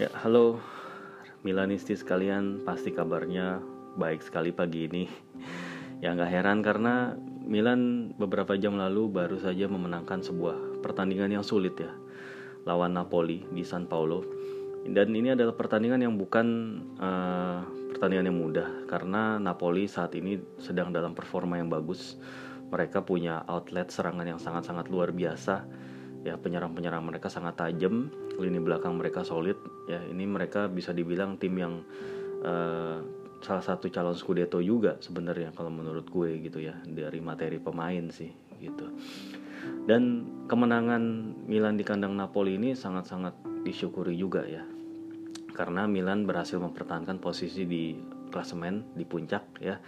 Ya, halo Milanisti sekalian, pasti kabarnya baik sekali pagi ini. Ya nggak heran karena Milan beberapa jam lalu baru saja memenangkan sebuah pertandingan yang sulit ya lawan Napoli di San Paulo. Dan ini adalah pertandingan yang bukan uh, pertandingan yang mudah karena Napoli saat ini sedang dalam performa yang bagus. Mereka punya outlet serangan yang sangat-sangat luar biasa. Ya penyerang-penyerang mereka sangat tajam, lini belakang mereka solid. Ya ini mereka bisa dibilang tim yang uh, salah satu calon Scudetto juga sebenarnya kalau menurut gue gitu ya dari materi pemain sih gitu. Dan kemenangan Milan di kandang Napoli ini sangat-sangat disyukuri juga ya. Karena Milan berhasil mempertahankan posisi di klasemen di puncak ya.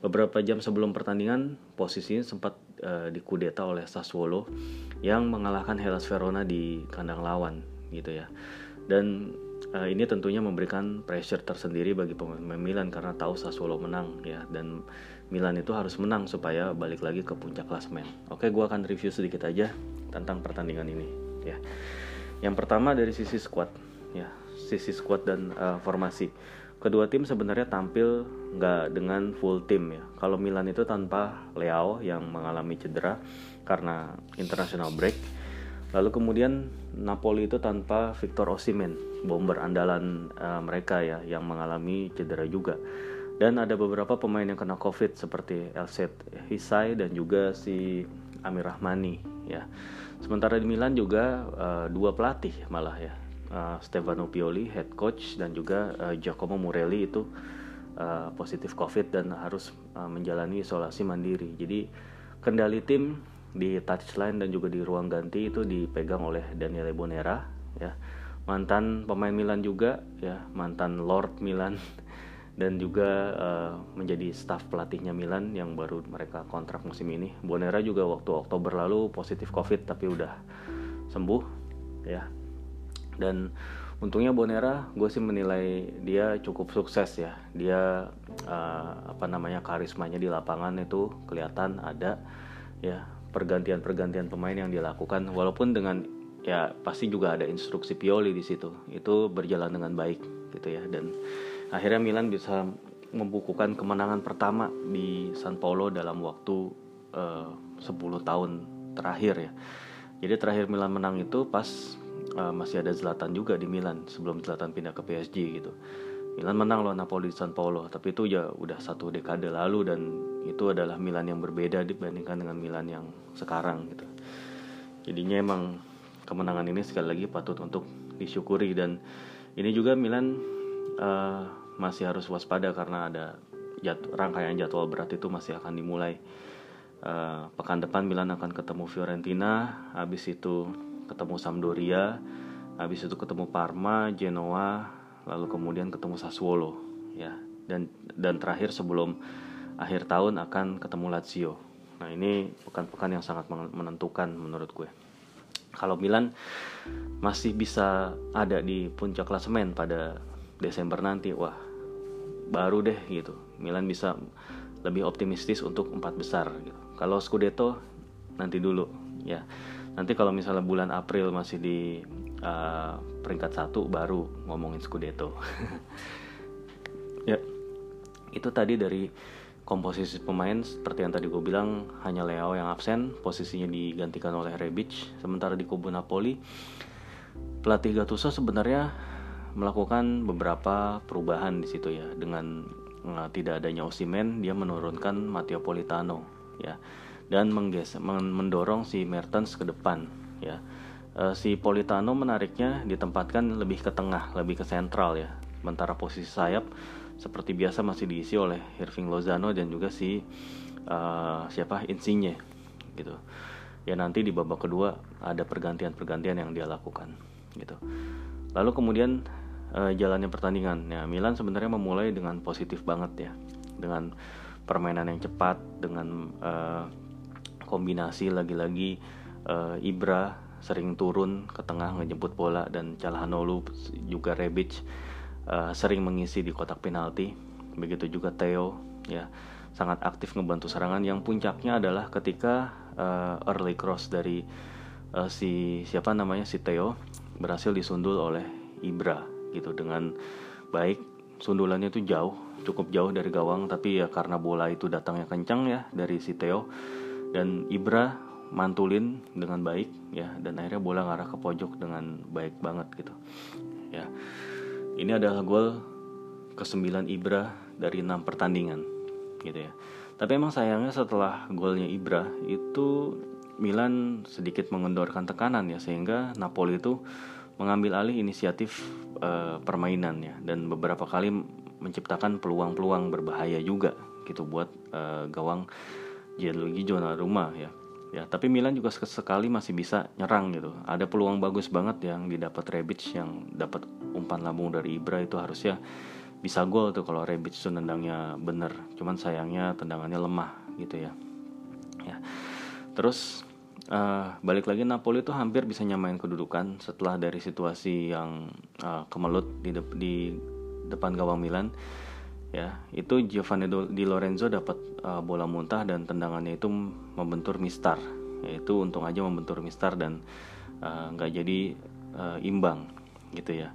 Beberapa jam sebelum pertandingan posisinya sempat uh, dikudeta oleh Sassuolo yang mengalahkan Hellas Verona di kandang lawan gitu ya. Dan uh, ini tentunya memberikan pressure tersendiri bagi pemain Milan karena tahu Sassuolo menang ya dan Milan itu harus menang supaya balik lagi ke puncak klasmen. Oke, gue akan review sedikit aja tentang pertandingan ini ya. Yang pertama dari sisi squad ya, sisi squad dan uh, formasi. Kedua tim sebenarnya tampil nggak dengan full tim ya. Kalau Milan itu tanpa Leao yang mengalami cedera karena international break Lalu kemudian Napoli itu tanpa Victor Osimhen, bomber andalan uh, mereka ya yang mengalami cedera juga. Dan ada beberapa pemain yang kena Covid seperti Elset Hisai dan juga si Amir Rahmani ya. Sementara di Milan juga uh, dua pelatih malah ya. Uh, Stefano Pioli head coach dan juga uh, Giacomo Morelli itu uh, positif Covid dan harus uh, menjalani isolasi mandiri. Jadi kendali tim di touchline dan juga di ruang ganti itu dipegang oleh Daniele Bonera ya. Mantan pemain Milan juga ya. Mantan Lord Milan. Dan juga uh, menjadi staf pelatihnya Milan yang baru mereka kontrak musim ini. Bonera juga waktu Oktober lalu positif COVID tapi udah sembuh ya dan untungnya Bonera gue sih menilai dia cukup sukses ya. Dia uh, apa namanya karismanya di lapangan itu kelihatan ada ya pergantian-pergantian pemain yang dilakukan. Walaupun dengan ya pasti juga ada instruksi Pioli di situ. Itu berjalan dengan baik gitu ya. Dan akhirnya Milan bisa membukukan kemenangan pertama di San Paulo dalam waktu eh, uh, 10 tahun terakhir ya. Jadi terakhir Milan menang itu pas uh, masih ada Zlatan juga di Milan sebelum Zlatan pindah ke PSG gitu. Milan menang loh Napoli di San Paulo tapi itu ya udah satu dekade lalu dan itu adalah Milan yang berbeda dibandingkan dengan Milan yang sekarang gitu. Jadinya emang kemenangan ini sekali lagi patut untuk disyukuri dan ini juga Milan uh, masih harus waspada karena ada jad rangkaian jadwal berat itu masih akan dimulai. Uh, pekan depan Milan akan ketemu Fiorentina habis itu ketemu Sampdoria habis itu ketemu Parma Genoa lalu kemudian ketemu Sassuolo ya dan dan terakhir sebelum akhir tahun akan ketemu Lazio. Nah ini pekan-pekan yang sangat menentukan menurut gue. Kalau Milan masih bisa ada di puncak klasemen pada Desember nanti, wah baru deh gitu. Milan bisa lebih optimistis untuk empat besar. Gitu. Kalau Scudetto nanti dulu ya. Nanti kalau misalnya bulan April masih di uh, peringkat satu baru ngomongin Scudetto. ya, itu tadi dari komposisi pemain seperti yang tadi gue bilang hanya Leo yang absen, posisinya digantikan oleh Rebic. Sementara di kubu Napoli, pelatih Gattuso sebenarnya melakukan beberapa perubahan di situ ya dengan uh, tidak adanya Osimen dia menurunkan Matteo Politano ya dan menggeser mendorong si Mertens ke depan ya uh, si Politano menariknya ditempatkan lebih ke tengah, lebih ke sentral ya. Sementara posisi sayap seperti biasa masih diisi oleh Irving Lozano dan juga si uh, siapa Insigne gitu. Ya nanti di babak kedua ada pergantian-pergantian yang dia lakukan gitu. Lalu kemudian uh, jalannya pertandingan. Ya Milan sebenarnya memulai dengan positif banget ya. Dengan permainan yang cepat dengan uh, kombinasi lagi-lagi uh, Ibra sering turun ke tengah ngejemput bola dan Calhanoglu juga Rebic uh, sering mengisi di kotak penalti. Begitu juga Theo ya sangat aktif ngebantu serangan. Yang puncaknya adalah ketika uh, early cross dari uh, si siapa namanya si Theo berhasil disundul oleh Ibra gitu. Dengan baik sundulannya itu jauh cukup jauh dari gawang. Tapi ya karena bola itu datangnya kencang ya dari si Theo dan Ibra mantulin dengan baik ya. Dan akhirnya bola ngarah ke pojok dengan baik banget gitu. Ya. Ini adalah gol ke-9 Ibra dari enam pertandingan gitu ya. Tapi emang sayangnya setelah golnya Ibra itu Milan sedikit mengendorkan tekanan ya. Sehingga Napoli itu mengambil alih inisiatif uh, permainan ya. Dan beberapa kali menciptakan peluang-peluang berbahaya juga gitu buat uh, gawang Gianluigi Donnarumma ya. Ya tapi Milan juga sekali masih bisa nyerang gitu. Ada peluang bagus banget yang didapat Rebic yang dapat umpan lambung dari Ibra itu harusnya bisa gol tuh kalau Rebic tuh nendangnya bener. Cuman sayangnya tendangannya lemah gitu ya. Ya. Terus uh, balik lagi Napoli itu hampir bisa nyamain kedudukan setelah dari situasi yang uh, kemelut di, de di depan gawang Milan ya itu Giovanni Di Lorenzo dapat uh, bola muntah dan tendangannya itu membentur Mistar. Yaitu untung aja membentur Mistar dan uh, nggak uh, jadi uh, imbang gitu ya.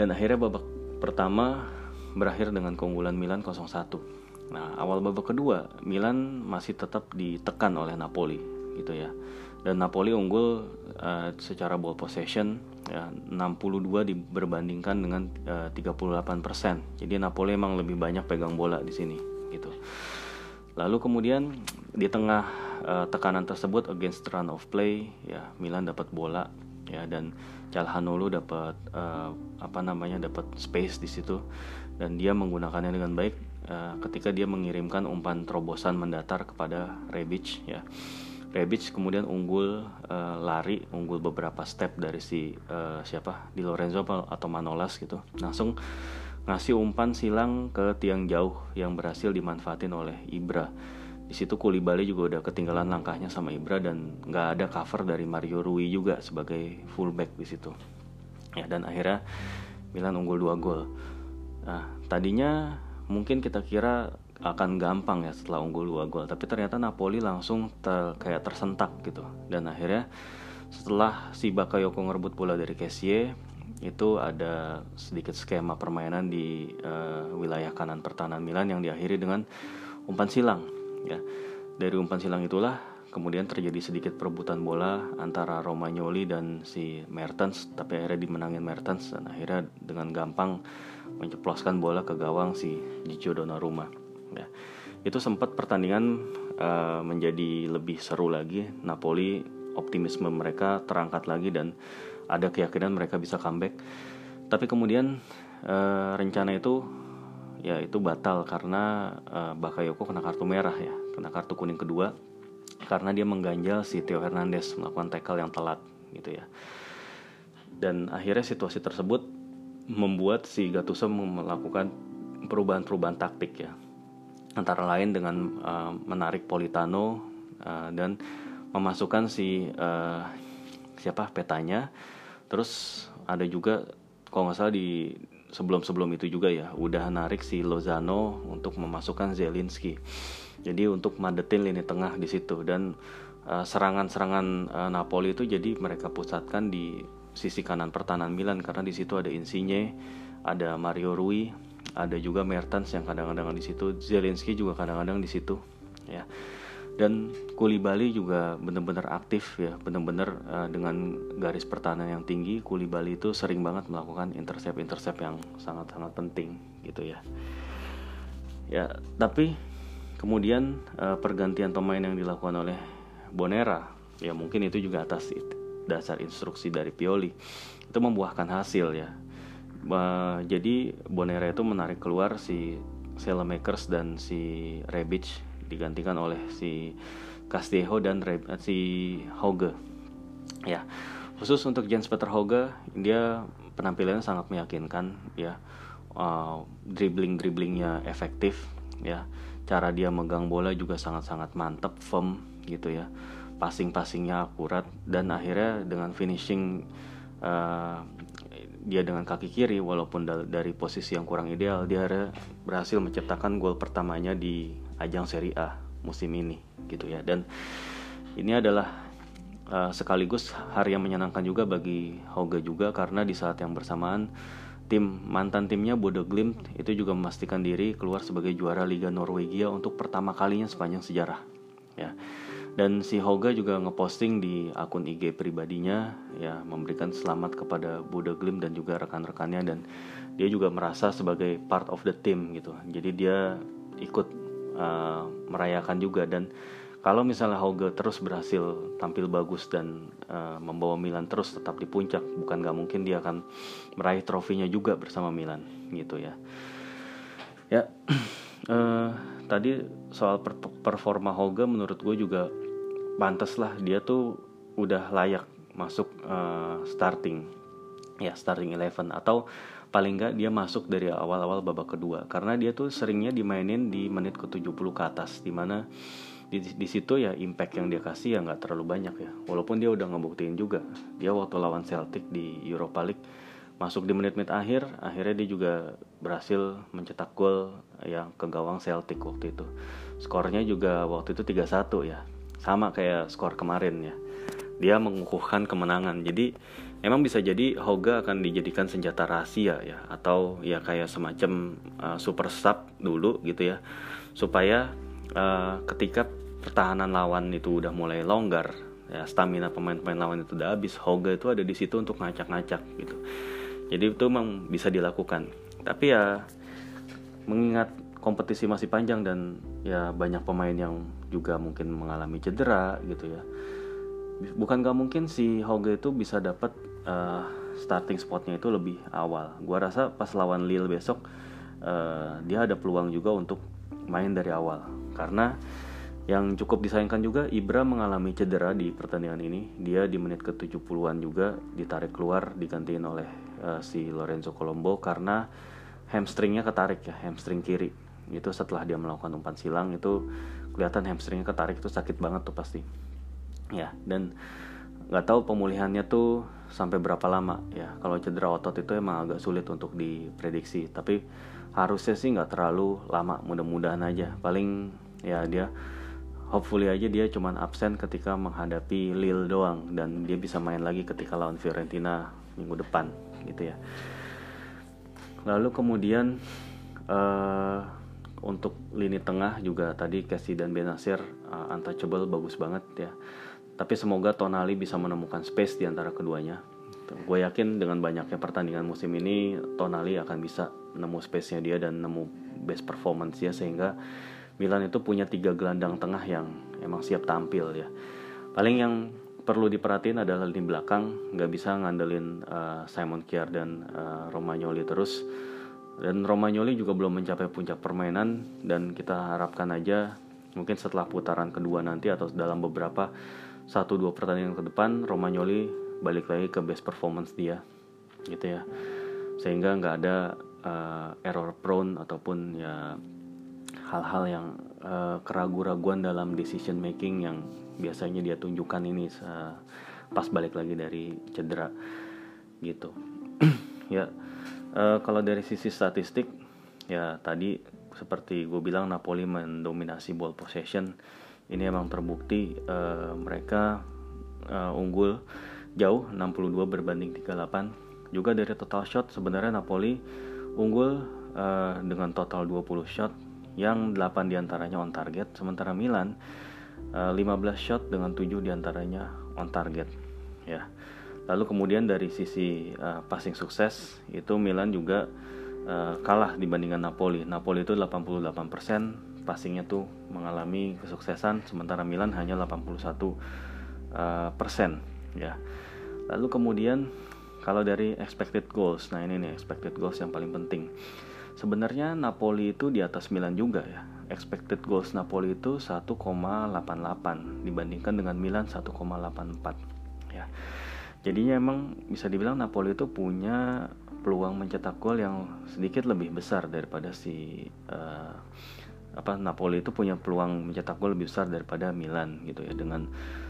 Dan akhirnya babak pertama berakhir dengan keunggulan Milan 0-1 nah awal babak kedua Milan masih tetap ditekan oleh Napoli gitu ya. Dan Napoli unggul uh, secara ball possession ya 62 diberbandingkan dengan uh, 38%. Jadi Napoli emang lebih banyak pegang bola di sini gitu. Lalu kemudian di tengah uh, tekanan tersebut against run of play ya Milan dapat bola ya dan Calhanoglu dapat uh, apa namanya dapat space di situ dan dia menggunakannya dengan baik uh, ketika dia mengirimkan umpan terobosan mendatar kepada Rebic ya Rebic kemudian unggul uh, lari, unggul beberapa step dari si uh, siapa di Lorenzo atau Manolas gitu. Langsung ngasih umpan silang ke tiang jauh yang berhasil dimanfaatin oleh Ibra. Di situ Kulibali juga udah ketinggalan langkahnya sama Ibra dan nggak ada cover dari Mario Rui juga sebagai fullback di situ. Ya dan akhirnya Milan unggul dua gol. Nah tadinya mungkin kita kira akan gampang ya setelah unggul dua gol. Tapi ternyata Napoli langsung ter, kayak tersentak gitu. Dan akhirnya setelah si Bakayoko ngerebut bola dari Kessie itu ada sedikit skema permainan di uh, wilayah kanan pertahanan Milan yang diakhiri dengan umpan silang ya. Dari umpan silang itulah kemudian terjadi sedikit perebutan bola antara Romagnoli dan si Mertens tapi akhirnya dimenangin Mertens dan akhirnya dengan gampang menceploskan bola ke gawang si Gigio Donnarumma ya. Itu sempat pertandingan uh, menjadi lebih seru lagi. Napoli optimisme mereka terangkat lagi dan ada keyakinan mereka bisa comeback. Tapi kemudian uh, rencana itu ya itu batal karena uh, Bakayoko kena kartu merah ya kena kartu kuning kedua karena dia mengganjal si Theo Hernandez melakukan tackle yang telat gitu ya. Dan akhirnya situasi tersebut membuat si Gattuso melakukan perubahan-perubahan taktik ya antara lain dengan uh, menarik Politano uh, dan memasukkan si uh, siapa petanya. Terus ada juga kalau nggak salah di sebelum-sebelum itu juga ya udah narik si Lozano untuk memasukkan Zelinski jadi untuk madetin lini tengah di situ. Dan serangan-serangan uh, Napoli itu jadi mereka pusatkan di sisi kanan pertahanan Milan. Karena di situ ada Insigne ada Mario Rui ada juga Mertens yang kadang-kadang di situ. Zelensky juga kadang-kadang di situ ya. Dan Kulibali juga benar-benar aktif ya. Benar-benar uh, dengan garis pertahanan yang tinggi Kulibali itu sering banget melakukan intercept-intercept yang sangat-sangat penting gitu ya. Ya tapi kemudian uh, pergantian pemain yang dilakukan oleh Bonera ya mungkin itu juga atas dasar instruksi dari Pioli itu membuahkan hasil ya uh, jadi Bonera itu menarik keluar si Selemakers dan si Rebic digantikan oleh si Castillejo dan Re si Hoge. Ya khusus untuk Jens Peter Hoge dia penampilannya sangat meyakinkan ya. Uh, dribbling dribblingnya efektif ya. Cara dia megang bola juga sangat-sangat mantep firm gitu ya. Passing passingnya akurat dan akhirnya dengan finishing uh, dia dengan kaki kiri walaupun dari posisi yang kurang ideal dia berhasil menciptakan gol pertamanya di ajang Serie A musim ini gitu ya. Dan ini adalah uh, sekaligus hari yang menyenangkan juga bagi Hoga juga karena di saat yang bersamaan tim mantan timnya Bodo Glimt itu juga memastikan diri keluar sebagai juara Liga Norwegia untuk pertama kalinya sepanjang sejarah ya dan si Hoga juga ngeposting di akun IG pribadinya ya memberikan selamat kepada Bodo Glimt dan juga rekan-rekannya. Dan dia juga merasa sebagai part of the team gitu. Jadi dia ikut uh, merayakan juga. Dan kalau misalnya Hoga terus berhasil tampil bagus dan uh, membawa Milan terus tetap di puncak bukan gak mungkin dia akan meraih trofinya juga bersama Milan gitu ya. Ya uh, tadi soal performa Hoga menurut gue juga pantas lah dia tuh udah layak masuk uh, starting. Ya starting eleven. Atau paling nggak dia masuk dari awal-awal babak kedua. Karena dia tuh seringnya dimainin di menit ke 70 ke atas di mana di, di situ ya impact yang dia kasih ya nggak terlalu banyak ya. Walaupun dia udah ngebuktiin juga dia waktu lawan Celtic di Europa League masuk di menit-menit akhir akhirnya dia juga berhasil mencetak gol yang ke gawang Celtic waktu itu. Skornya juga waktu itu 3-1 ya. Sama kayak skor kemarin ya. Dia mengukuhkan kemenangan. Jadi emang bisa jadi Hoga akan dijadikan senjata rahasia ya. Atau ya kayak semacam uh, super sub dulu gitu ya. Supaya uh, ketika pertahanan lawan itu udah mulai longgar ya stamina pemain-pemain lawan itu udah habis Hoga itu ada di situ untuk ngacak-ngacak gitu jadi itu memang bisa dilakukan. Tapi ya mengingat kompetisi masih panjang dan ya banyak pemain yang juga mungkin mengalami cedera gitu ya bukan gak mungkin si Hoge itu bisa dapat uh, starting spotnya itu lebih awal. Gua rasa pas lawan Lille besok uh, dia ada peluang juga untuk main dari awal. Karena yang cukup disayangkan juga Ibra mengalami cedera di pertandingan ini. Dia di menit ke 70-an juga ditarik keluar digantiin oleh uh, si Lorenzo Colombo karena hamstringnya ketarik ya hamstring kiri. Itu setelah dia melakukan umpan silang itu kelihatan hamstringnya ketarik itu sakit banget tuh pasti. Ya dan nggak tahu pemulihannya tuh sampai berapa lama. Ya kalau cedera otot itu emang agak sulit untuk diprediksi. Tapi harusnya sih nggak terlalu lama mudah-mudahan aja. Paling ya dia hopefully aja dia cuman absen ketika menghadapi Lille doang. Dan dia bisa main lagi ketika lawan Fiorentina minggu depan gitu ya lalu kemudian uh, untuk lini tengah juga tadi Casey dan Benasir uh, untouchable bagus banget ya. Tapi semoga Tonali bisa menemukan space di antara keduanya. Gue yakin dengan banyaknya pertandingan musim ini Tonali akan bisa nemu space-nya dia dan nemu best performance ya sehingga Milan itu punya tiga gelandang tengah yang emang siap tampil ya. Paling yang perlu diperhatiin adalah lini belakang, nggak bisa ngandelin uh, Simon Kjaer dan uh, Romagnoli terus. Dan Romagnoli juga belum mencapai puncak permainan dan kita harapkan aja mungkin setelah putaran kedua nanti atau dalam beberapa satu dua pertandingan ke depan Romagnoli balik lagi ke best performance dia gitu ya. Sehingga nggak ada uh, error prone ataupun ya hal-hal yang uh, keraguan-raguan dalam decision making yang biasanya dia tunjukkan ini pas balik lagi dari cedera gitu ya Uh, kalau dari sisi statistik, ya tadi seperti gue bilang Napoli mendominasi ball possession. Ini emang terbukti uh, mereka uh, unggul jauh 62 berbanding 38. Juga dari total shot sebenarnya Napoli unggul uh, dengan total 20 shot yang 8 di antaranya on target. Sementara Milan 15 shot dengan 7 di antaranya on target. Ya. Lalu kemudian dari sisi uh, passing sukses itu Milan juga uh, kalah dibandingkan Napoli. Napoli itu 88% passingnya tuh mengalami kesuksesan sementara Milan hanya 81 uh, persen ya. Lalu kemudian kalau dari expected goals, nah ini nih expected goals yang paling penting. Sebenarnya Napoli itu di atas Milan juga ya. Expected goals Napoli itu 1,88 dibandingkan dengan Milan 1,84 ya. Jadinya emang bisa dibilang Napoli itu punya peluang mencetak gol yang sedikit lebih besar daripada si uh, apa Napoli itu punya peluang mencetak gol lebih besar daripada Milan gitu ya. Dengan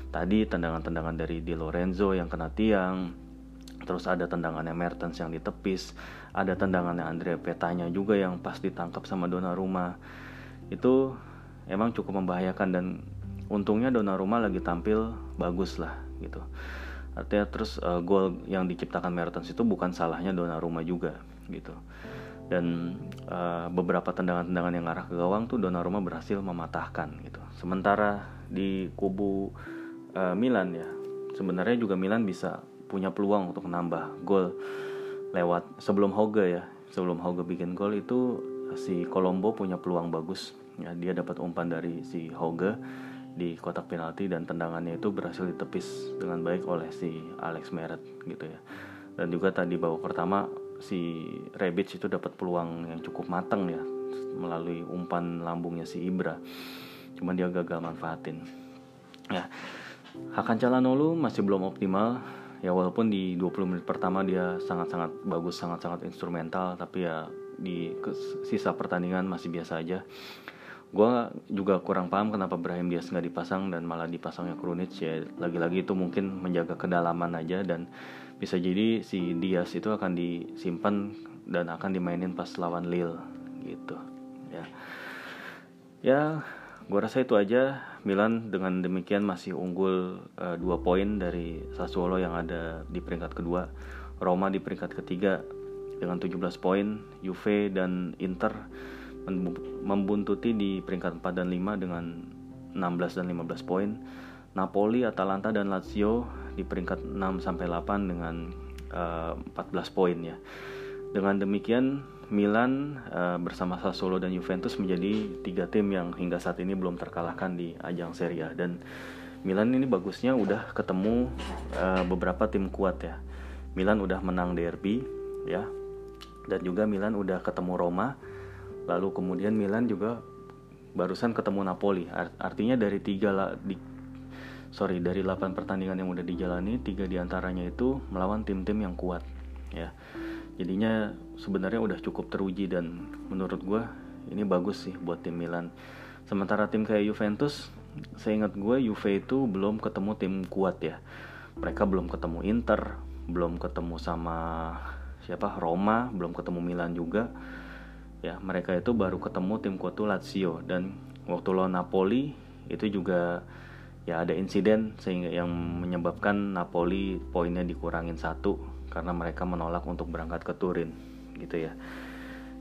tadi tendangan-tendangan dari Di Lorenzo yang kena tiang terus ada tendangannya Mertens yang ditepis ada tendangannya Andrea Petanya juga yang pas ditangkap sama Donnarumma itu emang cukup membahayakan dan untungnya Donnarumma lagi tampil bagus lah gitu. Artinya terus uh, gol yang diciptakan Mertens itu bukan salahnya Donnarumma juga gitu. Dan uh, beberapa tendangan-tendangan yang arah ke gawang tuh Donnarumma berhasil mematahkan gitu. Sementara di kubu uh, Milan ya sebenarnya juga Milan bisa punya peluang untuk menambah gol lewat sebelum Hoga ya sebelum Hoga bikin gol itu si Colombo punya peluang bagus ya dia dapat umpan dari si Hoga di kotak penalti dan tendangannya itu berhasil ditepis dengan baik oleh si Alex Meret gitu ya. Dan juga tadi babak pertama si Rebic itu dapat peluang yang cukup matang ya melalui umpan lambungnya si Ibra. Cuman dia gagal manfaatin. Ya Hakan Calhanoglu masih belum optimal. Ya walaupun di 20 menit pertama dia sangat-sangat bagus sangat-sangat instrumental tapi ya di sisa pertandingan masih biasa aja gue juga kurang paham kenapa Brahim Diaz nggak dipasang dan malah dipasangnya Krunic ya. Lagi-lagi itu mungkin menjaga kedalaman aja dan bisa jadi si Diaz itu akan disimpan dan akan dimainin pas lawan Lille gitu. Ya. Ya gue rasa itu aja. Milan dengan demikian masih unggul uh, dua poin dari Sassuolo yang ada di peringkat kedua Roma di peringkat ketiga dengan 17 poin Juve dan Inter membuntuti di peringkat 4 dan 5 dengan 16 dan 15 poin. Napoli, Atalanta dan Lazio di peringkat 6 sampai 8 dengan uh, eh, 14 poin ya. Dengan demikian Milan uh, bersama Sassuolo dan Juventus menjadi tiga tim yang hingga saat ini belum terkalahkan di ajang Serie A dan Milan ini bagusnya udah ketemu uh, beberapa tim kuat ya. Milan udah menang derby ya. Dan juga Milan udah ketemu Roma lalu kemudian Milan juga barusan ketemu Napoli. Artinya dari tiga lah di sorry dari 8 pertandingan yang udah dijalani tiga di antaranya itu melawan tim-tim yang kuat ya. Jadinya sebenarnya udah cukup teruji dan menurut gue ini bagus sih buat tim Milan. Sementara tim kayak Juventus saya ingat gue Juve itu belum ketemu tim kuat ya. Mereka belum ketemu Inter belum ketemu sama siapa? Roma belum ketemu Milan juga ya mereka itu baru ketemu tim kuat Lazio dan waktu lawan Napoli itu juga ya ada insiden sehingga yang menyebabkan Napoli poinnya dikurangin satu karena mereka menolak untuk berangkat ke Turin gitu ya.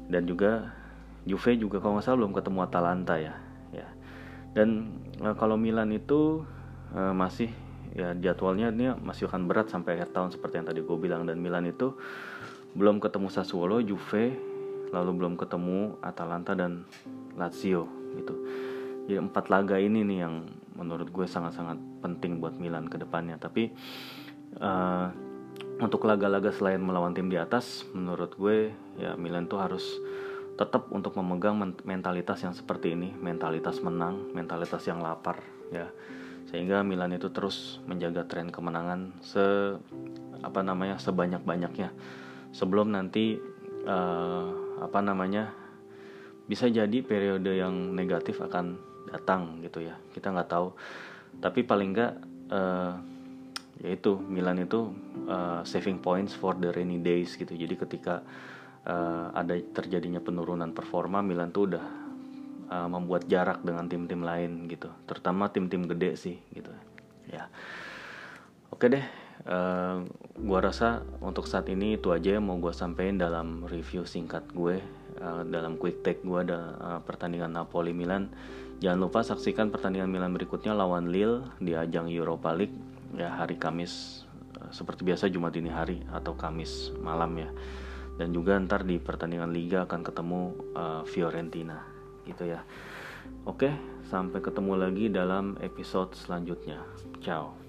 Dan juga Juve juga kalau nggak salah belum ketemu Atalanta ya ya. Dan e, kalau Milan itu e, masih ya jadwalnya ini masih akan berat sampai akhir tahun seperti yang tadi gue bilang. Dan Milan itu belum ketemu Sassuolo, Juve, lalu belum ketemu Atalanta dan Lazio gitu. Jadi empat laga ini nih yang menurut gue sangat-sangat penting buat Milan ke depannya. Tapi uh, untuk laga-laga selain melawan tim di atas, menurut gue ya Milan tuh harus tetap untuk memegang mentalitas yang seperti ini, mentalitas menang, mentalitas yang lapar ya. Sehingga Milan itu terus menjaga tren kemenangan se apa namanya sebanyak-banyaknya sebelum nanti uh, apa namanya bisa jadi periode yang negatif akan datang gitu ya. Kita nggak tahu. Tapi paling nggak uh, yaitu Milan itu uh, saving points for the rainy days gitu. Jadi ketika uh, ada terjadinya penurunan performa Milan tuh udah uh, membuat jarak dengan tim-tim lain gitu. Terutama tim-tim gede sih gitu. Ya. Oke deh uh, gua rasa untuk saat ini itu aja yang mau gue sampaikan dalam review singkat gue uh, dalam quick take gue ada uh, pertandingan Napoli Milan. Jangan lupa saksikan pertandingan Milan berikutnya lawan Lille di ajang Europa League ya hari Kamis seperti biasa Jumat dini hari atau Kamis malam ya. Dan juga ntar di pertandingan Liga akan ketemu uh, Fiorentina gitu ya. Oke sampai ketemu lagi dalam episode selanjutnya. Ciao